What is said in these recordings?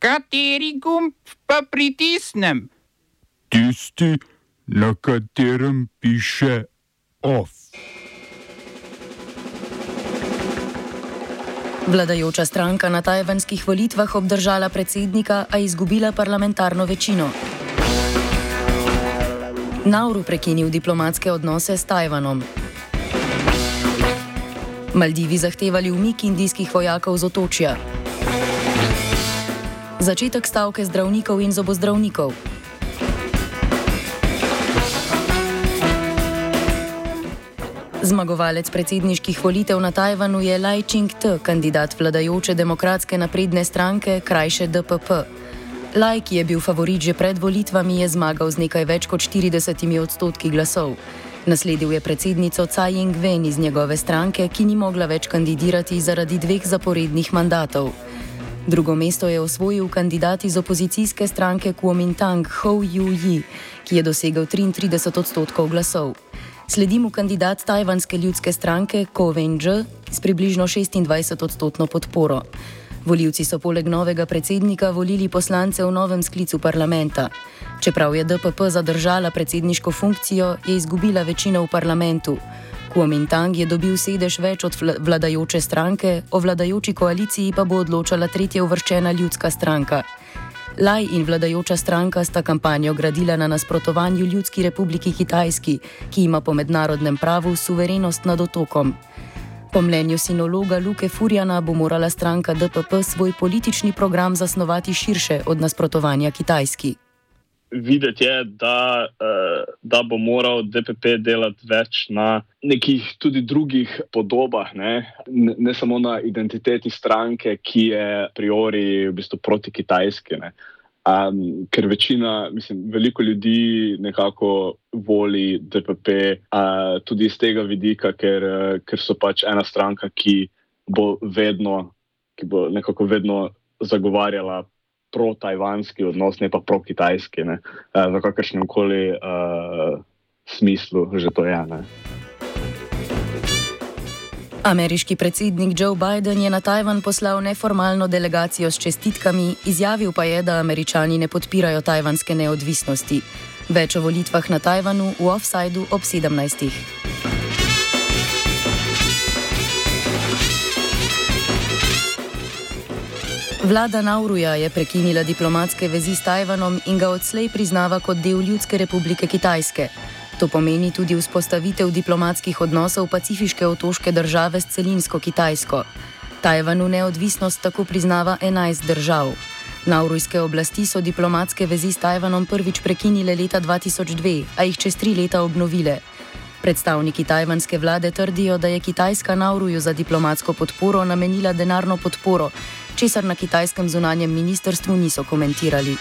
Kateri gumb pa pritisnem? Tisti, na katerem piše OF. Vladajoča stranka na tajvanskih volitvah obdržala predsednika, a izgubila parlamentarno večino. Nauru prekinil diplomatske odnose s Tajvanom. Maldivi zahtevali umik indijskih vojakov z otočja. Začetek stavke zdravnikov in zobozdravnikov. Zmagovalec predsedniških volitev na Tajvanu je Lai Ching-te, kandidat vladajoče demokratske napredne stranke, krajše DPP. Lai, ki je bil favorit že pred volitvami, je zmagal z nekaj več kot 40 odstotki glasov. Nasledil je predsednico Tsai Ing-wen iz njegove stranke, ki ni mogla več kandidirati zaradi dveh zaporednih mandatov. Drugo mesto je osvojil kandidat iz opozicijske stranke Kuomintang Hou Yu-ji, ki je dosegel 33 odstotkov glasov. Sledi mu kandidat tajvanske ljudske stranke Ko Wen-dž s približno 26 odstotno podporo. Voljivci so poleg novega predsednika volili poslance v novem sklicu parlamenta. Čeprav je DPP zadržala predsedniško funkcijo, je izgubila večino v parlamentu. Kuomintang je dobil sedež več od vladajoče stranke, o vladajoči koaliciji pa bo odločala tretja uvrščena ljudska stranka. Laj in vladajoča stranka sta kampanjo gradila na nasprotovanju Ljudski republiki Kitajski, ki ima po mednarodnem pravu suverenost nad otokom. Po mnenju sinologa Luke Furjana bo morala stranka DPP svoj politični program zasnovati širše od nasprotovanja Kitajski. Videti je, da, eh, da bo moral DPP delati več na nekih tudi drugih podobah, ne, ne samo na identiteti stranke, ki je a priori v bistvu proti Kitajski. Ne. Um, ker večina, mislim, veliko ljudi nekako voli DPP, uh, tudi iz tega vidika, ker, uh, ker so pač ena stranka, ki bo vedno, ki bo nekako vedno zagovarjala pro-tajvanski odnos, ne pa pro-kitajski, uh, v kakršnem koli uh, smislu že to je. Ne. Ameriški predsednik Joe Biden je na Tajvan poslal neformalno delegacijo s čestitkami, izjavil pa je, da američani ne podpirajo tajvanske neodvisnosti. Več o volitvah na Tajvanu v offsajdu ob 17. Vlada Nauruja je prekinila diplomatske vezi s Tajvanom in ga odslej priznava kot del Ljudske republike Kitajske. To pomeni tudi vzpostavitev diplomatskih odnosov pacifiške otoške države s celinsko Kitajsko. Tajvanu neodvisnost tako priznava 11 držav. Naurujske oblasti so diplomatske vezi s Tajvanom prvič prekinile leta 2002, a jih čez tri leta obnovile. Predstavniki tajvanske vlade trdijo, da je Kitajska Nauruju za diplomatsko podporo namenila denarno podporo, česar na kitajskem zunanjem ministrstvu niso komentirali.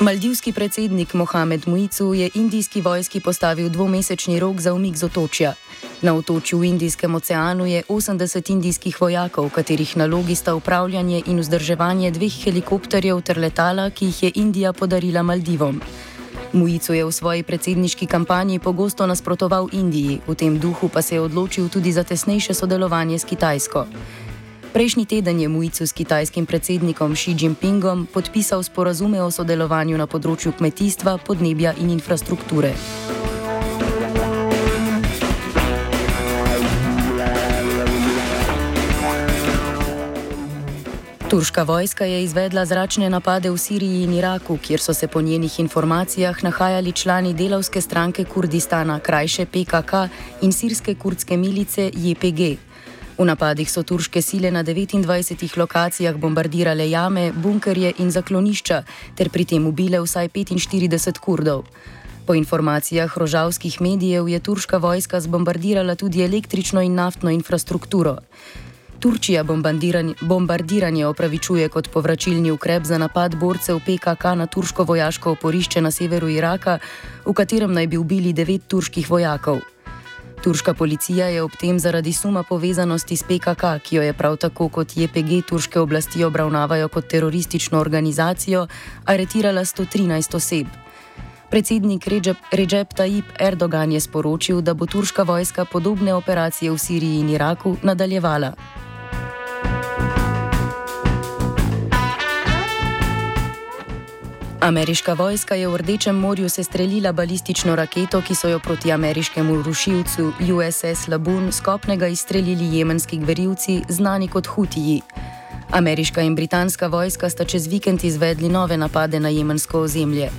Maldivski predsednik Mohamed Muicu je indijski vojski postavil dvomesečni rok za umik z otočja. Na otočju v Indijskem oceanu je 80 indijskih vojakov, katerih nalogi sta upravljanje in vzdrževanje dveh helikopterjev ter letala, ki jih je Indija podarila Maldivom. Muicu je v svoji predsedniški kampanji pogosto nasprotoval Indiji, v tem duhu pa se je odločil tudi za tesnejše sodelovanje s Kitajsko. Prejšnji teden je Mujicu s kitajskim predsednikom Xi Jinpingom podpisal sporazume o sodelovanju na področju kmetijstva, podnebja in infrastrukture. Turška vojska je izvedla zračne napade v Siriji in Iraku, kjer so se po njenih informacijah nahajali člani delavske stranke Kurdistana, krajše PKK in sirske kurdske milice JPG. V napadih so turške sile na 29 lokacijah bombardirale jame, bunkerje in zaklonišča, ter pri tem ubile vsaj 45 kurdov. Po informacijah rožavskih medijev je turška vojska zbombardirala tudi električno in naftno infrastrukturo. Turčija bombardiranje, bombardiranje opravičuje kot povračilni ukrep za napad borcev PKK na turško vojaško oporišče na severu Iraka, v katerem naj bi ubili devet turških vojakov. Turška policija je ob tem zaradi suma povezanosti s PKK, ki jo je prav tako kot JPG turške oblasti obravnavajo kot teroristično organizacijo, aretirala 113 oseb. Predsednik Recep Tayyip Erdogan je sporočil, da bo turška vojska podobne operacije v Siriji in Iraku nadaljevala. Ameriška vojska je v Rdečem morju sestrelila balistično raketo, ki so jo proti ameriškemu rušilcu USS Laboon skopnega izstrelili jemenski gverilci, znani kot Hutiji. Ameriška in britanska vojska sta čez vikend izvedli nove napade na jemensko ozemlje.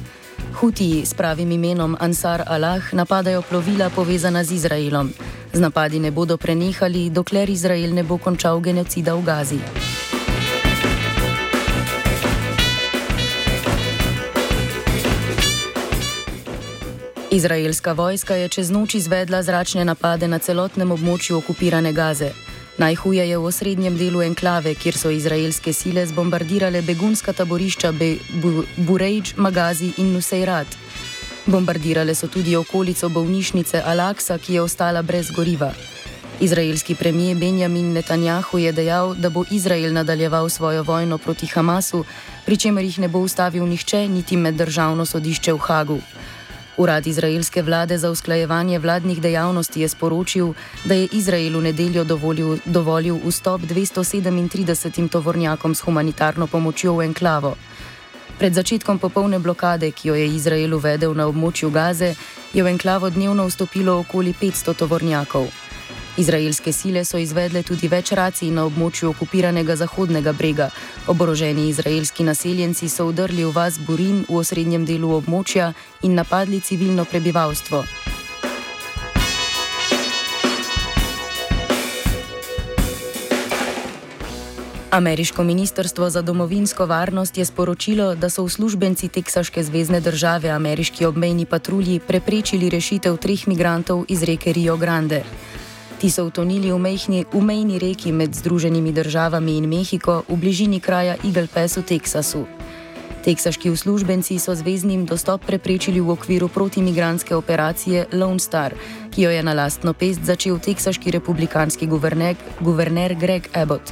Hutiji s pravim imenom Ansar Allah napadajo plovila povezana z Izraelom. Z napadi ne bodo prenehali, dokler Izrael ne bo končal genocida v Gazi. Izraelska vojska je čez noč izvedla zračne napade na celotnem območju okupirane Gaze. Najhuje je v osrednjem delu enklave, kjer so izraelske sile zbombardirale begunska taborišča Be Burejč, Magazi in Nusejrat. Bombardirale so tudi okolico bolnišnice Al-Aqsa, ki je ostala brez goriva. Izraelski premijer Benjamin Netanjahu je dejal, da bo Izrael nadaljeval svojo vojno proti Hamasu, pri čemer jih ne bo ustavil nihče, niti med državno sodišče v Hagu. Urad izraelske vlade za usklajevanje vladnih dejavnosti je sporočil, da je Izrael v nedeljo dovolil, dovolil vstop 237 tovornjakom s humanitarno pomočjo v enklavo. Pred začetkom popolne blokade, ki jo je Izrael uvedel na območju Gaze, je v enklavo dnevno vstopilo okoli 500 tovornjakov. Izraelske sile so izvedle tudi več racij na območju okupiranega Zahodnega brega. Oboroženi izraelski naseljenci so udrli v vas Burin v osrednjem delu območja in napadli civilno prebivalstvo. Ameriško ministrstvo za domovinsko varnost je sporočilo, da so uslužbenci teksaške zvezdne države ameriški obmejni patrulji preprečili rešitev treh migrantov iz reke Rio Grande. Ti so utonili v, mejhni, v mejni reki med Združenimi državami in Mehiko v bližini kraja Eagle Pass v Teksasu. Teksaški uslužbenci so zvezdnim dostop preprečili v okviru protimigranske operacije Lone Star, ki jo je na lastno pest začel teksaški republikanski guverner, guverner Greg Abbott.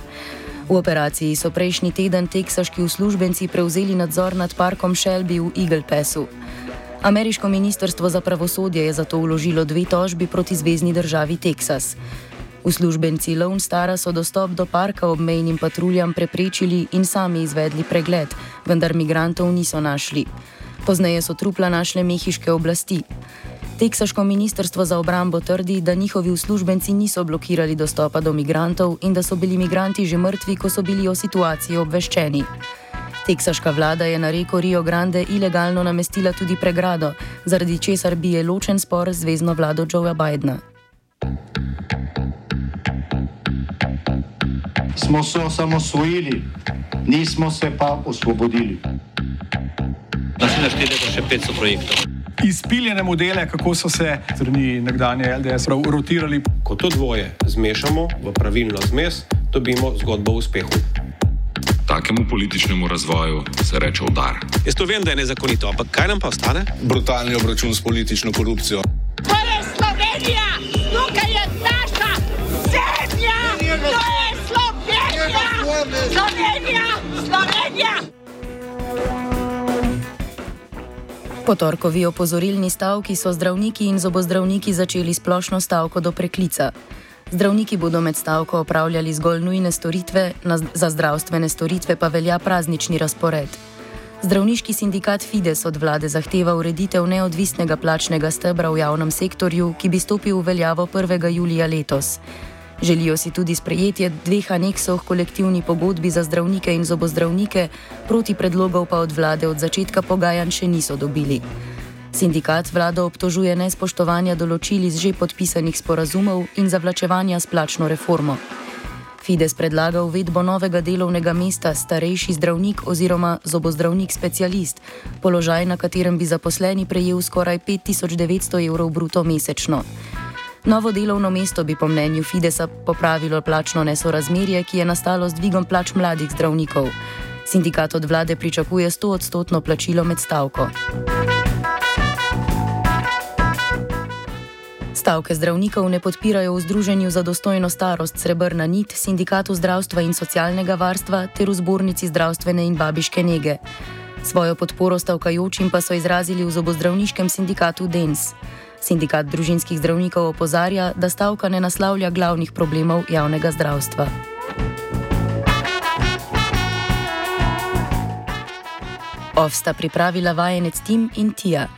V operaciji so prejšnji teden teksaški uslužbenci prevzeli nadzor nad parkom Shelby v Eagle Passu. Ameriško ministrstvo za pravosodje je zato uložilo dve tožbi proti zvezdni državi Teksas. Uslužbenci Lone Stara so dostop do parka obmejnim patruljam preprečili in sami izvedli pregled, vendar migrantov niso našli. Pozneje so trupla našle mehiške oblasti. Teksaško ministrstvo za obrambo trdi, da njihovi uslužbenci niso blokirali dostopa do migrantov in da so bili migranti že mrtvi, ko so bili o situaciji obveščeni. Teksaška vlada je na reko Rio Grande ilegalno namestila tudi pregrado, zaradi česar bi je ločen spor z zvezdno vlado Joea Bidna. Smo se osamosvojili, nismo se pa osvobodili. Naslednje število je še 500 projektov. Izpiljene modele, kako so se strani nekdanje LDS rotirali. Ko to dvoje zmešamo v pravilno zmes, dobimo zgodbo o uspehu. Takemu političnemu razvoju se reče udar. Jaz to vem, da je nezakonito, ampak kaj nam pa ostane? Brutalni obračun s politično korupcijo. To je Slovenija, tukaj je naša zemlja, to je Slovenija, Slovenija, Slovenija. Po torkovi opozorilni stavki so zdravniki in zobozdravniki začeli splošno stavko do preklica. Zdravniki bodo med stavko opravljali zgolj nujne storitve, za zdravstvene storitve pa velja praznični razpored. Zdravniški sindikat Fides od vlade zahteva ureditev neodvisnega plačnega stebra v javnem sektorju, ki bi stopil v veljavo 1. julija letos. Želijo si tudi sprejetje dveh aneksov kolektivni pogodbi za zdravnike in zobozdravnike, proti predlogov pa od vlade od začetka pogajanj še niso dobili. Sindikat vlado obtožuje nespoštovanja določil iz že podpisanih sporazumov in zavlačevanja s plačno reformo. Fides predlaga uvedbo novega delovnega mesta starejši zdravnik oziroma zobozdravnik specialist, položaj, na katerem bi zaposleni prejel skoraj 5900 evrov bruto mesečno. Novo delovno mesto bi po mnenju Fidesa popravilo plačno nesorazmerje, ki je nastalo z dvigom plač mladih zdravnikov. Sindikat od vlade pričakuje 100 odstotno plačilo med stavko. Stavke zdravnikov ne podpirajo v Združenju za dostojno starost Srebrna nit, Sindikatu zdravstva in socialnega varstva ter v Zbornici zdravstvene in babiške nege. Svojo podporo stavkajočim pa so izrazili v zobozdravniškem sindikatu DENS. Sindikat družinskih zdravnikov opozarja, da stavka ne naslavlja glavnih problemov javnega zdravstva. Ovsta pripravila vajenec Tim in Tija.